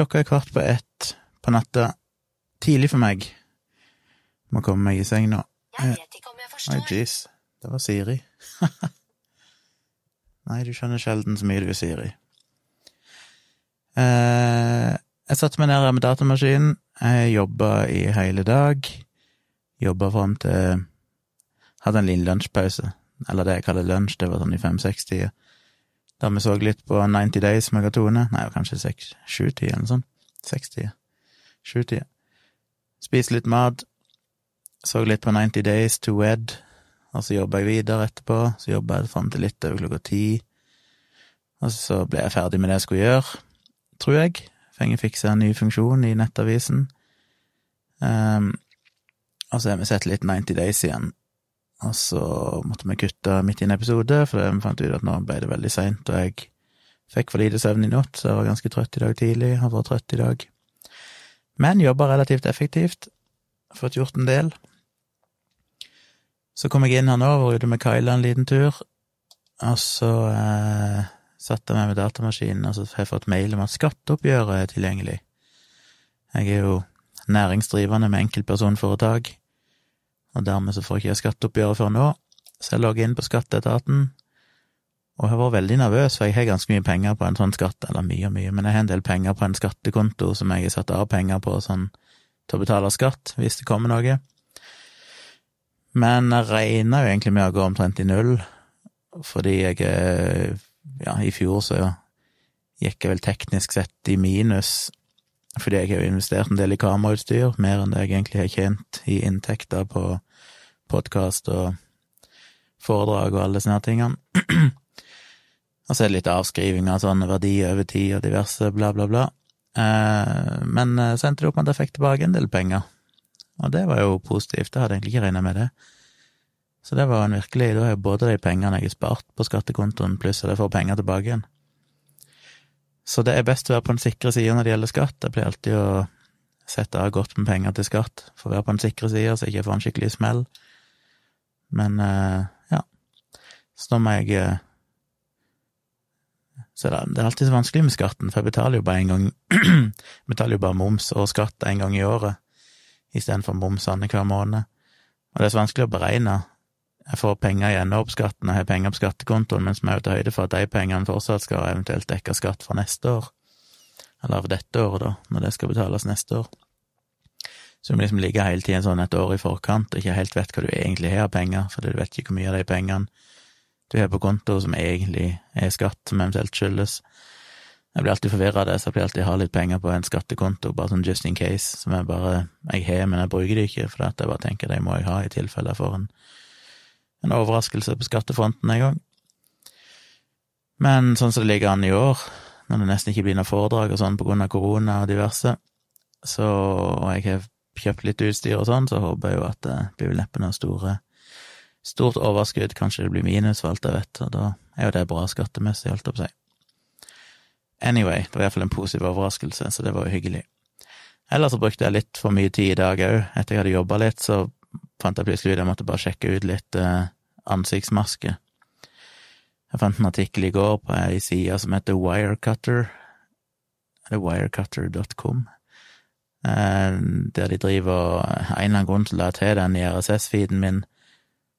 Klokka er kvart på ett på natta. Tidlig for meg. Må komme meg i seng nå. Jeg vet ikke om jeg Oi, Nei, jeez. Det var Siri. Nei, du skjønner sjelden så mye du er Siri. Eh, jeg satte meg ned her med datamaskinen. Jeg jobba i hele dag. Jobba fram til Hadde en liten lunsjpause. Eller det jeg kaller lunsj, det var sånn i fem-seks-tida. Da vi så litt på 90 Days med. Nei, kanskje seks, sju-tida eller noe sånt. Seks-tida. Sju-tida. Spiste litt mat. Så litt på 90 Days to Wed. Og så jobba jeg videre etterpå. Så jobba jeg fram til litt over klokka ti. Og så ble jeg ferdig med det jeg skulle gjøre, tror jeg. Fenger fiksa en ny funksjon i nettavisen. Um, og så har vi sett litt 90 Days igjen. Og så måtte vi kutte midt i en episode, for vi fant ut at nå ble det veldig seint, og jeg fikk for lite søvn i natt, så jeg var ganske trøtt i dag tidlig. Har vært trøtt i dag. Men jobba relativt effektivt. Fått gjort en del. Så kom jeg inn her nå, var ute med Kyla en liten tur, og så eh, satte jeg meg med datamaskinen, og så har jeg fått mail om at skatteoppgjøret er tilgjengelig. Jeg er jo næringsdrivende med enkeltpersonforetak, og dermed så får ikke jeg skatteoppgjøret før nå, så jeg logger inn på Skatteetaten, og jeg vært veldig nervøs, for jeg har ganske mye penger på en sånn skatt, eller mye og mye, men jeg har en del penger på en skattekonto som jeg har satt av penger på sånn til å betale skatt, hvis det kommer noe. Men jeg regna jo egentlig med å gå omtrent i null, fordi jeg eh, Ja, i fjor så gikk jeg vel teknisk sett i minus, fordi jeg har jo investert en del i kamerautstyr, mer enn det jeg egentlig har tjent i inntekter på podkast og foredrag og alle sånne tingene. og så er det litt avskriving av sånne verdier over tid og diverse bla, bla, bla. Eh, men eh, så endte det opp med at jeg fikk tilbake en del penger. Og det var jo positivt, jeg hadde egentlig ikke regna med det. Så det var en virkelig, da har jeg både de pengene jeg har spart på skattekontoen, pluss at jeg får penger tilbake igjen. Så det er best å være på den sikre sida når det gjelder skatt. Jeg pleier alltid å sette av godt med penger til skatt, for å være på den sikre sida, så jeg ikke får en skikkelig smell. Men eh, ja, så nå må jeg eh, Så det er alltid så vanskelig med skatten, for jeg betaler jo bare en gang betaler jo bare moms og skatt en gang i året istedenfor moms annenhver måned. Og det er så vanskelig å beregne. Jeg får penger igjen opp skatten, jeg har penger på skattekontoen, mens vi må ta høyde for at de pengene fortsatt skal eventuelt dekke skatt for neste år. Eller av dette året, da, når det skal betales neste år. Så du liksom ligge hele tiden sånn et år i forkant og ikke helt vet hva du egentlig har av penger, fordi du vet ikke hvor mye av de pengene du har på konto som egentlig er skatt, som eventuelt skyldes. Jeg blir alltid forvirra av det, så jeg blir alltid ha litt penger på en skattekonto, bare sånn just in case, som jeg bare jeg har, men jeg bruker det ikke, for jeg bare tenker det må jeg ha i tilfelle jeg får en, en overraskelse på skattefronten en gang. Men sånn som det ligger an i år, når det nesten ikke blir noe foredrag og sånn på grunn av korona og diverse, så og jeg har kjøpt litt utstyr og sånn, så håper jeg jo at det blir neppe noe store stort overskudd, kanskje det blir minus for alt jeg vet, og da er jo det bra skattemessig, holdt jeg på å si. Anyway, det var iallfall en positiv overraskelse, så det var jo hyggelig. Ellers så brukte jeg litt for mye tid i dag òg. Etter jeg hadde jobba litt, så fant jeg plutselig ut jeg måtte bare sjekke ut litt eh, ansiktsmaske. Jeg fant en artikkel i går på ei side som heter Wirecutter, eller wirecutter.com, eh, der de driver og En eller annen grunn til la til den i RSS-feeden min,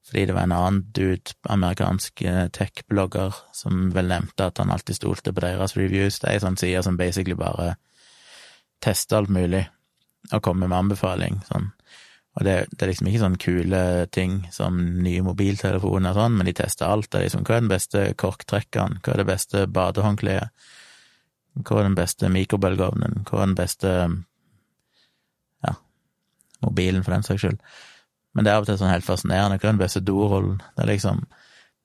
fordi det var en annen dude, amerikansk eh, tech-blogger, som vel nevnte at han alltid stolte på deres reviews. Det er ei sånn side som basically bare tester alt mulig, og kommer med anbefaling, sånn. Og det, det er liksom ikke sånn kule ting som nye mobiltelefoner og sånn, men de tester alt. Det er liksom hva er den beste korktrekkeren, hva er det beste badehåndkleet, hva er den beste mikrobølgeovnen, hva er den beste ja, mobilen, for den saks skyld. Men det er av og til sånn helt fascinerende. Hva er den beste dorollen? Det er liksom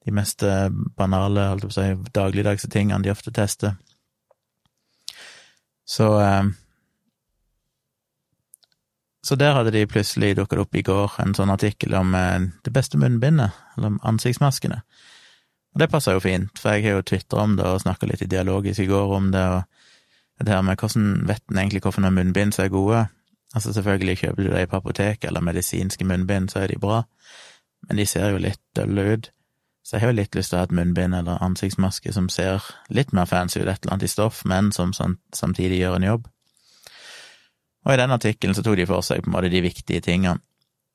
de mest eh, banale, holdt jeg på å si, dagligdagse tingene de ofte tester. Så eh, Så der hadde de plutselig dukket opp i går en sånn artikkel om eh, det beste munnbindet, eller om ansiktsmaskene. Og det passer jo fint, for jeg har jo tvitra om det og snakka litt i dialogisk i går om det, og det her med hvordan vet en egentlig noen munnbind som er gode. Altså selvfølgelig kjøper du dem på apoteket eller medisinske munnbind, så er de bra, men de ser jo litt dølle ut. Så jeg har jo litt lyst til å ha et munnbind eller ansiktsmaske som ser litt mer fancy ut, et eller annet i stoff, men som samtidig gjør en jobb. Og i den artikkelen så tok de for seg på en måte de viktige tingene,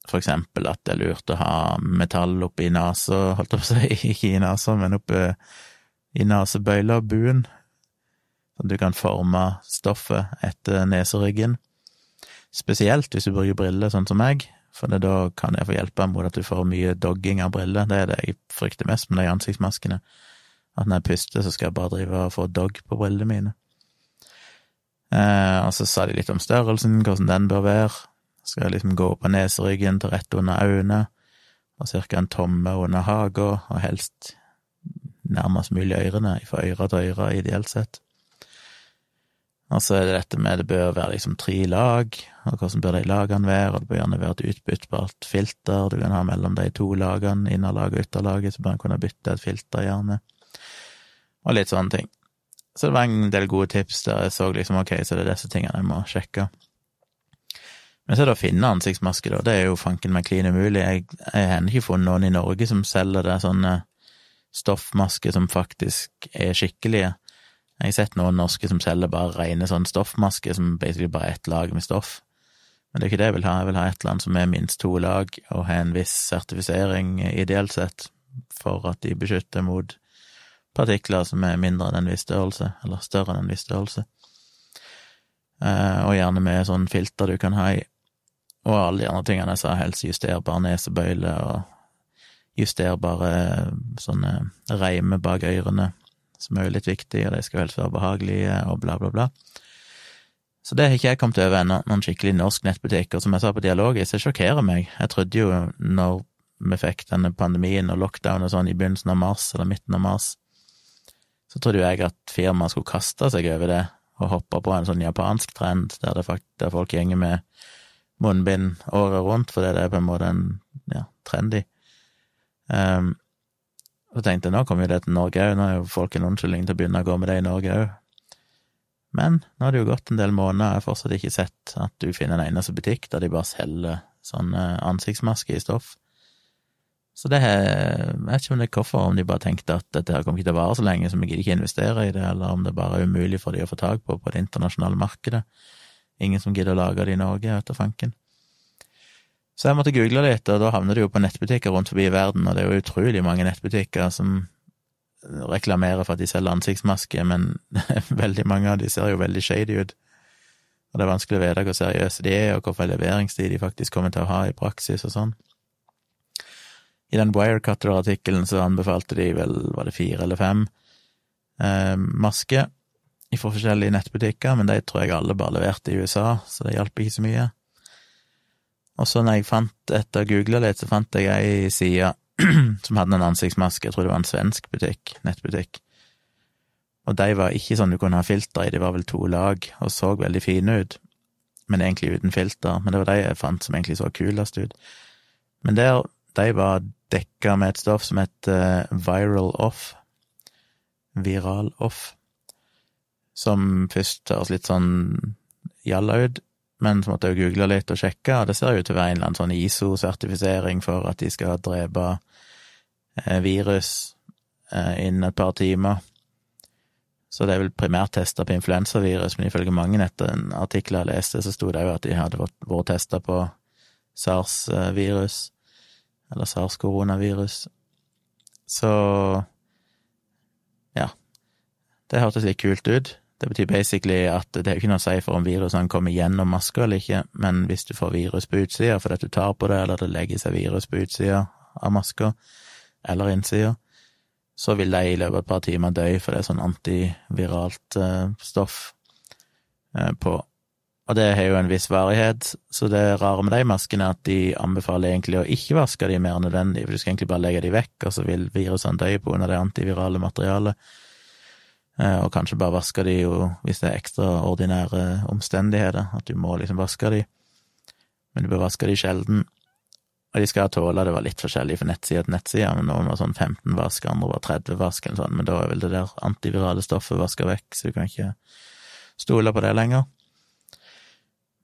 for eksempel at det er lurt å ha metall oppi nesa, holdt jeg på å si, ikke i nesa, men oppe i nesebøyla, buen, sånn at du kan forme stoffet etter neseryggen. Spesielt hvis du bruker briller, sånn som meg, for da kan jeg få hjelpe mot at du får mye dogging av briller. Det er det jeg frykter mest med de ansiktsmaskene. At når jeg puster, så skal jeg bare drive og få dogg på brillene mine. Eh, og så sa de litt om størrelsen, hvordan den bør være. Skal liksom gå på neseryggen til rett under øynene, og ca. en tomme under haga, og helst nærmest mulig ørene, fra øre til øre, ideelt sett. Og så er det dette med det bør være liksom tre lag, og hvordan bør de lagene være, og det bør gjerne være et utbyttbart filter du kan ha mellom de to lagene, innerlaget og ytterlaget, så bør en kunne bytte et filter, gjerne, og litt sånne ting. Så det var en del gode tips der jeg så liksom ok, så det er disse tingene jeg må sjekke. Men så er det å finne ansiktsmaske, da, det er jo fanken meg klin umulig. Jeg, jeg har ikke funnet noen i Norge som selger det sånne stoffmasker som faktisk er skikkelige. Jeg har sett noen norske som selger bare rene sånn stoffmasker, som basically bare er ett lag med stoff. Men det er ikke det jeg vil ha, jeg vil ha et eller annet som er minst to lag, og har en viss sertifisering, ideelt sett, for at de beskytter mot partikler som er mindre enn en viss størrelse, eller større enn en viss størrelse. Eh, og gjerne med sånn filter du kan ha i. Og alle de andre tingene jeg sa, helst justerbar nesebøyle og justerbare sånne reimer bak ørene som er jo litt viktig, og de skal helst være behagelige, og bla, bla, bla. Så det har ikke jeg kommet over ennå, noen skikkelig norsk nettbutikk, og som jeg sa på Dialogis, det sjokkerer meg. Jeg trodde jo, når vi fikk denne pandemien og lockdown og sånn i begynnelsen av mars, eller midten av mars, så trodde jo jeg at firmaet skulle kaste seg over det og hoppe på en sånn japansk trend der, det, der folk gjenger med munnbind året rundt, fordi det er på en måte en ja, trendy. Um, så tenkte jeg nå kommer jo det til Norge òg, nå er jo folk en unnskyldning til å begynne å gå med det i Norge òg. Men nå har det jo gått en del måneder, jeg har fortsatt ikke sett at du finner en eneste butikk der de bare selger sånne ansiktsmasker i stoff. Så det er, jeg vet ikke om det er hvorfor, om de bare tenkte at dette her kommer ikke til å vare så lenge, så vi gidder ikke investere i det, eller om det bare er umulig for de å få tak på på det internasjonale markedet. Ingen som gidder å lage det i Norge, etter fanken. Så jeg måtte google litt, og da havner du jo på nettbutikker rundt forbi i verden, og det er jo utrolig mange nettbutikker som reklamerer for at de selger ansiktsmasker, men veldig mange av de ser jo veldig shady ut. Og det er vanskelig å vite hvor seriøse de er, og hvorfor leveringstid de faktisk kommer til å ha i praksis og sånn. I den Wirecutter-artikkelen så anbefalte de vel, var det fire eller fem, eh, masker fra forskjellige nettbutikker, men de tror jeg alle bare leverte i USA, så det hjalp ikke så mye. Og så når jeg fant, etter å google litt, så fant jeg ei side som hadde en ansiktsmaske, jeg tror det var en svensk butikk, nettbutikk. Og de var ikke sånn du kunne ha filter i, de var vel to lag, og så veldig fine ut, men egentlig uten filter. Men det var de jeg fant som egentlig så kulest ut. Men der, de var dekka med et stoff som het uh, Viral Off, Viral Off, som først høres litt sånn jalla ut, men så måtte jeg google litt og sjekke, og det ser ut til å være en eller annen sånn ISO-sertifisering for at de skal drepe eh, virus eh, innen et par timer. Så det er vel primært testa på influensavirus, men ifølge mange etter en artikkel jeg leste, så sto det jo at de hadde vært testa på sars-virus, eller sars-koronavirus. Så ja, det hørtes litt kult ut. Det betyr basically at det er ikke noe å si for om virusene kommer gjennom maska eller ikke, men hvis du får virus på utsida fordi at du tar på det, eller det legger seg virus på utsida av maska, eller innsida, så vil de i løpet av et par timer dø, for det er sånn antiviralt uh, stoff uh, på. Og det har jo en viss varighet, så det rare med de maskene er at de anbefaler egentlig å ikke vaske de mer nødvendig, for du skal egentlig bare legge de vekk, og så vil virusene dø på av det antivirale materialet. Eh, og kanskje bare vaske de jo hvis det er ekstraordinære omstendigheter, at du må liksom vaske de, men du bør vaske de sjelden. Og de skal tåle, det var litt forskjellig fra nettside til nettside, men noen var sånn 15 vask, andre var 30 vask eller sånn, men da er vel det der antivirale stoffet vaska vekk, så du kan ikke stole på det lenger.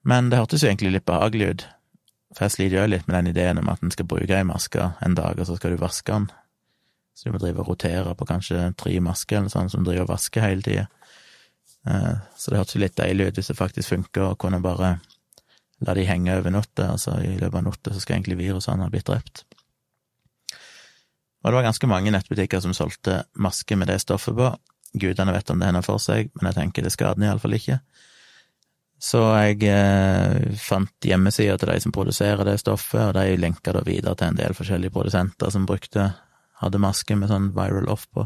Men det hørtes jo egentlig litt behagelig ut, for jeg sliter jo litt med den ideen om at en skal bruke ei maske en dag, og så skal du vaske den. Så du må drive og rotere på kanskje tre masker eller sånn som driver og vasker hele tida. Eh, så det hørtes jo litt deilig ut hvis det faktisk funker og kunne bare la de henge over natta, altså i løpet av natta så skal egentlig virusene ha blitt drept. Og det var ganske mange nettbutikker som solgte masker med det stoffet på. Gudene vet om det hender for seg, men jeg tenker det skader den iallfall ikke. Så jeg eh, fant hjemmesider til de som produserer det stoffet, og de lenka da videre til en del forskjellige produsenter som brukte hadde maske med sånn viral off på.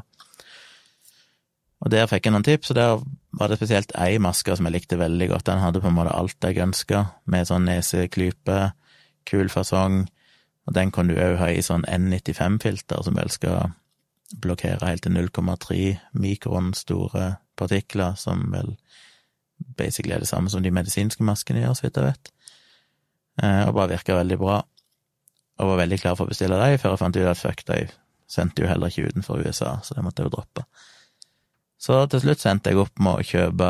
Og der fikk jeg noen tips, og der var det spesielt ei maske som jeg likte veldig godt. Den hadde på en måte alt jeg ønska, med sånn neseklype, kul fasong, og den kan du òg ha i sånn N95-filter, som vel skal blokkere helt til 0,3 mikron store partikler, som vel basically er det samme som de medisinske maskene gjør, så vidt jeg vet. Eh, og bare virka veldig bra. Og var veldig klar for å bestille dem, før jeg fant ut at fuck, de sendte jo heller ikke utenfor USA, så det måtte jeg jo droppe. Så til slutt sendte jeg opp med å kjøpe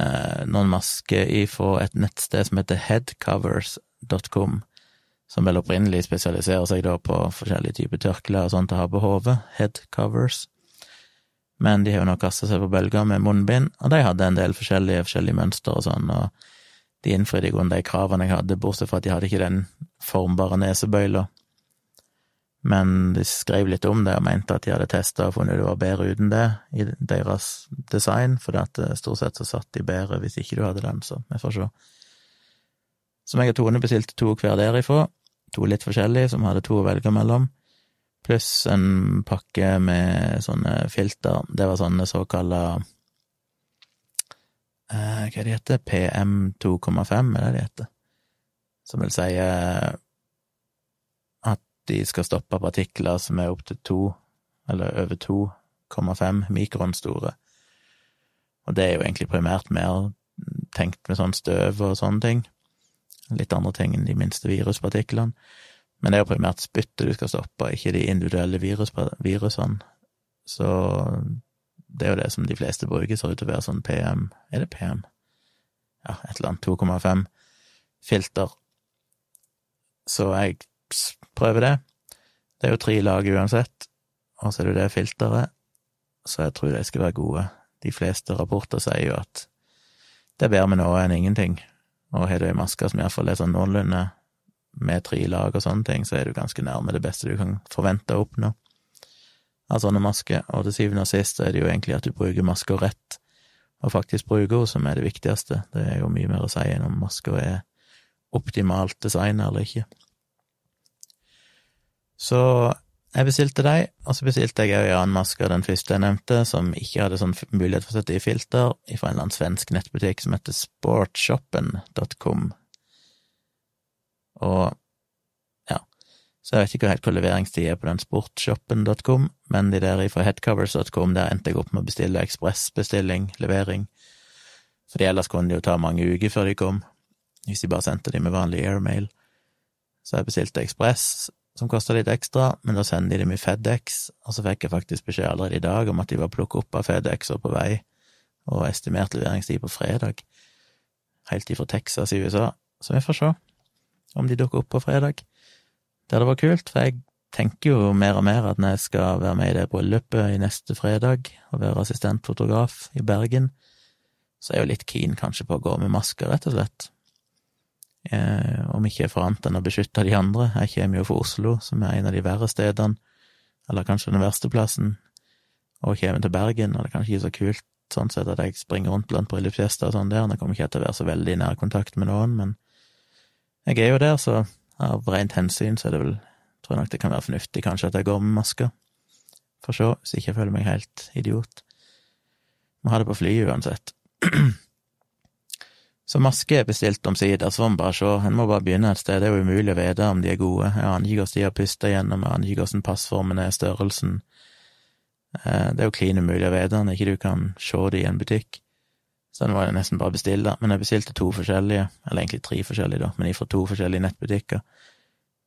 eh, noen masker ifra et nettsted som heter headcovers.com, som vel opprinnelig spesialiserer seg da på forskjellige typer tørklær og sånt å ha på hodet, headcovers. Men de har jo nå kasta seg på bølger med munnbind, og de hadde en del forskjellige, forskjellige mønster og sånn, og de innfridde i grunnen de kravene jeg hadde, bortsett fra at de hadde ikke den formbare nesebøyla men de skrev litt om det og mente at de hadde testa og funnet det var bedre uten det i deres design, for at eh, stort sett så satt de bedre hvis ikke du hadde den, så vi får se. Som jeg og Tone bestilte to hver derifra, to litt forskjellige, som hadde to å velge mellom, pluss en pakke med sånne filter. Det var sånne såkalla eh, Hva de heter PM2,5, er det de heter? Som vil si at de skal stoppe partikler som er opptil to, eller over 2,5 mikron store. Og det er jo egentlig primært mer tenkt med sånn støv og sånne ting. Litt andre ting enn de minste viruspartiklene. Men det er jo primært spyttet du skal stoppe, ikke de individuelle virus, virusene. Så det er jo det som de fleste bruker, ser ut til å være sånn PM Er det PM? Ja, et eller annet 2,5 filter. Så jeg prøver det. Det er jo tre lag uansett, og så er det det filteret, så jeg tror de skal være gode. De fleste rapporter sier jo at det er bedre med noe enn ingenting, og har du ei maske som iallfall er sånn noenlunde med tre lag og sånne ting, så er du ganske nærme det beste du kan forvente å oppnå av sånne masker, og til syvende og sist er det jo egentlig at du bruker masker rett, og faktisk bruker henne, som er det viktigste. Det er jo mye mer å si enn om masker er optimalt designa eller ikke. Så jeg bestilte de, og så bestilte jeg òg en annen maske, den første jeg nevnte, som ikke hadde sånn mulighet for å sette i filter, fra en eller annen svensk nettbutikk som heter sportshoppen.com. Og ja, så jeg vet ikke helt hva leveringstida er på den sportshoppen.com, men de der fra headcovers.com, der endte jeg opp med å bestille ekspressbestilling, levering, fordi ellers kunne det jo ta mange uker før de kom, hvis de bare sendte de med vanlig airmail. Så jeg bestilte ekspress, som kosta litt ekstra, men da sender de dem i FedEx, og så fikk jeg faktisk beskjed allerede i dag om at de var plukket opp av FedEx og på vei, og estimert leveringstid på fredag, helt ifra Texas i USA, så vi får se om de dukker opp på fredag. Det hadde vært kult, for jeg tenker jo mer og mer at når jeg skal være med i det bryllupet i neste fredag, og være assistentfotograf i Bergen, så er jeg jo litt keen kanskje på å gå med maske, rett og slett. Eh, om ikke for annet enn å beskytte de andre. Jeg kommer jo fra Oslo, som er en av de verre stedene, eller kanskje den verste plassen, og kommer til Bergen, og det er kanskje ikke så kult sånn sett at jeg springer rundt blant bryllupsgjester og sånn der, og jeg kommer ikke til å være så veldig i nærkontakt med noen, men jeg er jo der, så av rent hensyn så er det vel, tror jeg nok det kan være fornuftig kanskje at jeg går med maske. Får se, hvis ikke jeg føler meg helt idiot. Må ha det på flyet uansett. Så maske er bestilt omsider, så må man bare se, en må bare begynne et sted, det er jo umulig å vite om de er gode, jeg aner ikke hvordan de har pusta gjennom, jeg aner ikke hvordan passformen er, størrelsen, eh, det er jo klin umulig å vite når ikke du kan se det i en butikk, så den var jeg nesten bare bestille, men jeg bestilte to forskjellige, eller egentlig tre forskjellige, da, men ifra to forskjellige nettbutikker,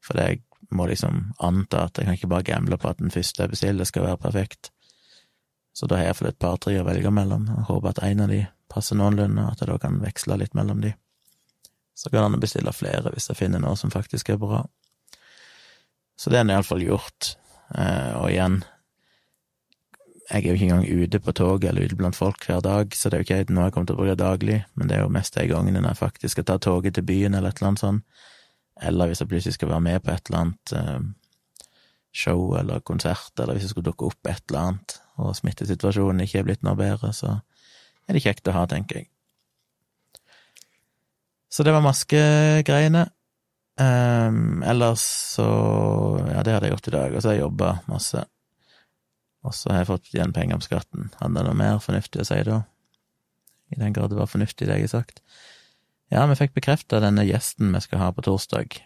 for jeg må liksom anta at jeg kan ikke bare gamble på at den første jeg bestiller, skal være perfekt, så da har jeg iallfall et par-tre å velge mellom, og håper at en av de passer noenlunde, at jeg da kan veksle litt mellom de. Så kan han bestille flere hvis jeg finner noe som faktisk er bra. Så det er iallfall gjort. Eh, og igjen, jeg er jo ikke engang ute på toget eller ute blant folk hver dag, så det er jo ikke noe jeg kommer til å bruke daglig, men det er jo mest de gangene når jeg faktisk skal ta toget til byen eller et eller annet sånt, eller hvis jeg plutselig skal være med på et eller annet eh, show eller konsert, eller hvis det skulle dukke opp et eller annet, og smittesituasjonen ikke er blitt noe bedre, så er det kjekt å ha, tenker jeg. Så det var maskegreiene. Um, ellers så Ja, det hadde jeg gjort i dag, og så har jeg jobba masse. Og så har jeg fått igjen penger om skatten. Hadde det noe mer fornuftig å si da? I den grad det var fornuftig, det jeg har sagt. Ja, vi fikk bekrefta denne gjesten vi skal ha på torsdag.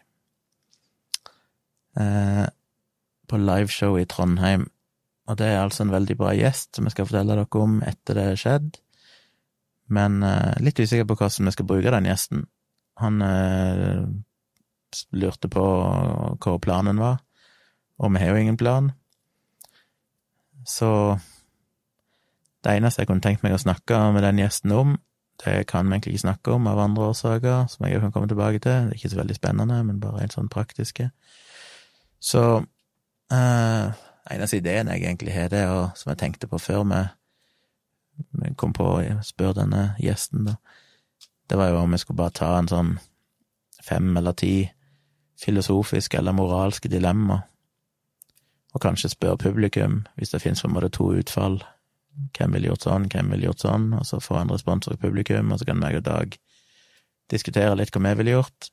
Eh, på liveshow i Trondheim. Og det er altså en veldig bra gjest som vi skal fortelle dere om etter det har skjedd. Men eh, litt usikker på hvordan vi skal bruke den gjesten. Han eh, lurte på hva planen var, og vi har jo ingen plan. Så det eneste jeg kunne tenkt meg å snakke med den gjesten om, det kan vi egentlig ikke snakke om av andre årsaker, som jeg kan komme tilbake til. Det er ikke så veldig spennende, men bare en sånn praktiske. Så eh, eneste ideen jeg egentlig har, det og som jeg tenkte på før vi, kom på å spørre denne gjesten, da, det var jo om vi skulle bare ta en sånn fem eller ti filosofiske eller moralske dilemmaer og kanskje spørre publikum, hvis det finnes på en måte to utfall, hvem ville gjort sånn, hvem ville gjort sånn, og så få en respons fra publikum, og så kan meg og Dag diskutere litt hva vi ville gjort.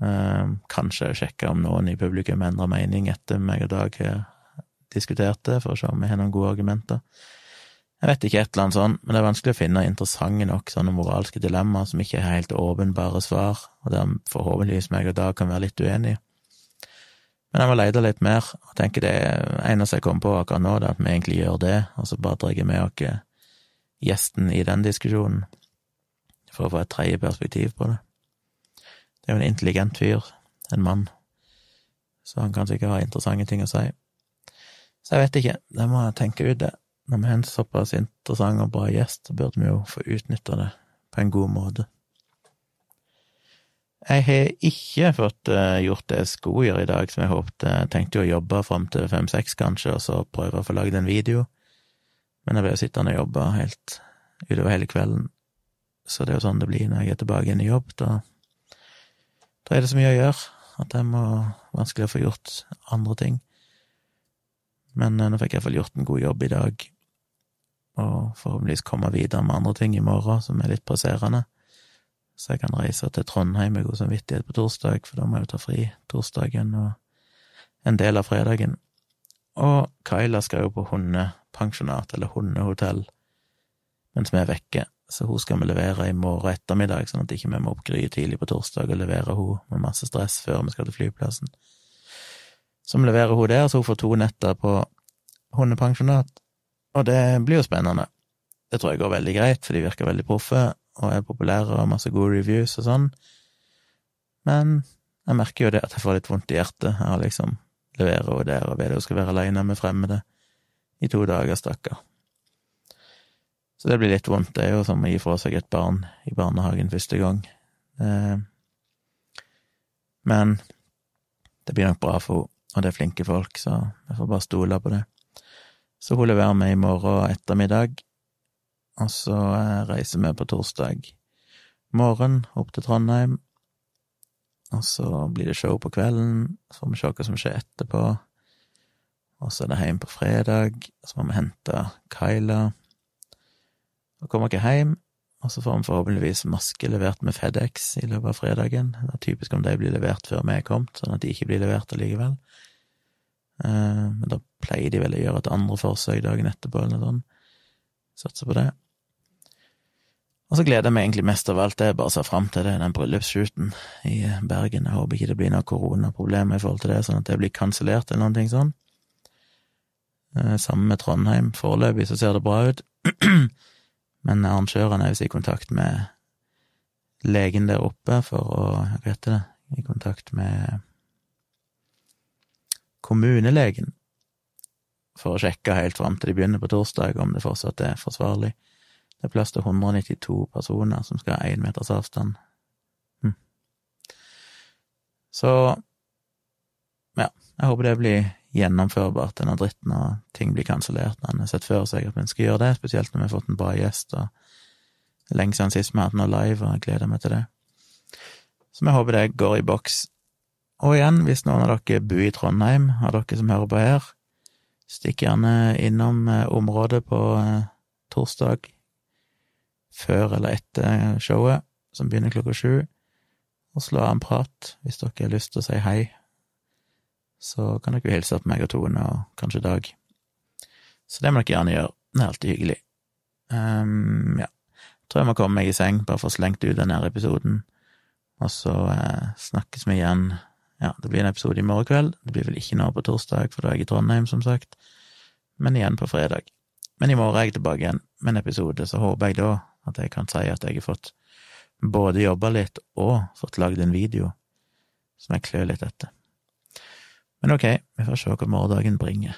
Uh, kanskje sjekke om noen i publikum endrer mening etter meg og Dag har diskutert det, for å se om vi har noen gode argumenter. Jeg vet ikke, et eller annet sånt, men det er vanskelig å finne interessante nok sånne moralske dilemmaer som ikke er helt åpenbare svar, og der forhåpentligvis meg og Dag kan være litt uenige. Men jeg må lete litt mer, og tenker det eneste jeg kom på akkurat nå, det er at vi egentlig gjør det, og så bare drar med oss gjesten i den diskusjonen, for å få et tredje perspektiv på det. Det er jo en intelligent fyr, en mann, så han kan sikkert ha interessante ting å si. Så jeg vet ikke, det må jeg tenke ut, det. Når vi har en såpass interessant og bra gjest, så burde vi jo få utnytta det på en god måte. Jeg har ikke fått uh, gjort det jeg skulle gjøre i dag, som jeg håpte. Jeg tenkte jo å jobbe fram til fem-seks, kanskje, og så prøve å få lagd en video. Men jeg ble jo sittende og jobbe helt utover hele kvelden. Så det er jo sånn det blir når jeg er tilbake igjen i jobb. Da, da er det så mye å gjøre at jeg må vanskelig å få gjort andre ting. Men uh, nå fikk jeg iallfall gjort en god jobb i dag, og forhåpentligvis komme videre med andre ting i morgen som er litt presserende så jeg kan reise til Trondheim med god samvittighet på torsdag, for da må jeg jo ta fri torsdagen og en del av fredagen. Og Kyla skal jo på hundepensjonat, eller hundehotell, mens vi er vekke, så hun skal vi levere i morgen ettermiddag, sånn at ikke vi må opp tidlig på torsdag og levere hun med masse stress før vi skal til flyplassen. Så vi leverer hun der, så hun får to netter på hundepensjonat, og det blir jo spennende. Det tror jeg går veldig greit, for de virker veldig proffe, og er populære og masse gode reviews og sånn. Men jeg merker jo det at jeg får litt vondt i hjertet. Har liksom levere og der og ved å skal være aleine med fremmede i to dager, stakkar. Så det blir litt vondt. Det er jo som å gi fra seg et barn i barnehagen første gang. Eh, men det blir nok bra for henne, og det er flinke folk, så jeg får bare stole på det. Så hun leverer meg i morgen ettermiddag, og så eh, reiser vi på torsdag morgen opp til Trondheim. Og så blir det show på kvelden, så får vi se hva som skjer etterpå. Og så er det hjem på fredag, så må vi hente Kyla. Så kommer vi hjem, og så får vi forhåpentligvis maske levert med FedEx i løpet av fredagen. Det er typisk om de blir levert før vi er kommet, sånn at de ikke blir levert allikevel. Eh, men da pleier de vel å gjøre et andre forsøk dagen etterpå, eller noe sånt. Satser på det. Og så gleder jeg meg egentlig mest av alt, det jeg bare ser se fram til det, den bryllupsshooten i Bergen. Jeg håper ikke det blir noen koronaproblemer i forhold til det, sånn at det blir kansellert eller noe sånn. Sammen med Trondheim. Foreløpig så ser det bra ut, men arrangørene er visst i kontakt med legen der oppe for å Hva heter det? I kontakt med kommunelegen for å sjekke helt fram til de begynner på torsdag om det fortsatt er forsvarlig. Det er plass til 192 personer som skal ha én meters avstand. Hm. Så ja, jeg håper det blir gjennomførbart, denne dritten, og ting blir kansellert. Han har sett for seg at vi skal gjøre det, spesielt når vi har fått en bra gjest, og lenge siden sist vi har hatt noe live, og jeg gleder meg til det. Så vi håper det går i boks. Og igjen, hvis noen av dere bor i Trondheim, av dere som hører på her, stikk gjerne innom eh, området på eh, torsdag før eller etter showet, som begynner klokka sju, og slå av en prat hvis dere har lyst til å si hei. Så kan dere hilse på meg og Tone og kanskje Dag. Så det må dere gjerne gjøre. Det er alltid hyggelig. Um, ja. Tror jeg må komme meg i seng, bare få slengt ut denne episoden. Og så eh, snakkes vi igjen. Ja, det blir en episode i morgen kveld. Det blir vel ikke noe på torsdag, for da er jeg i Trondheim, som sagt. Men igjen på fredag. Men i morgen er jeg tilbake igjen med en episode, så håper jeg da at jeg kan si at jeg har fått både jobba litt og fått lagd en video som jeg klør litt etter. Men ok, vi får se hva morgendagen bringer.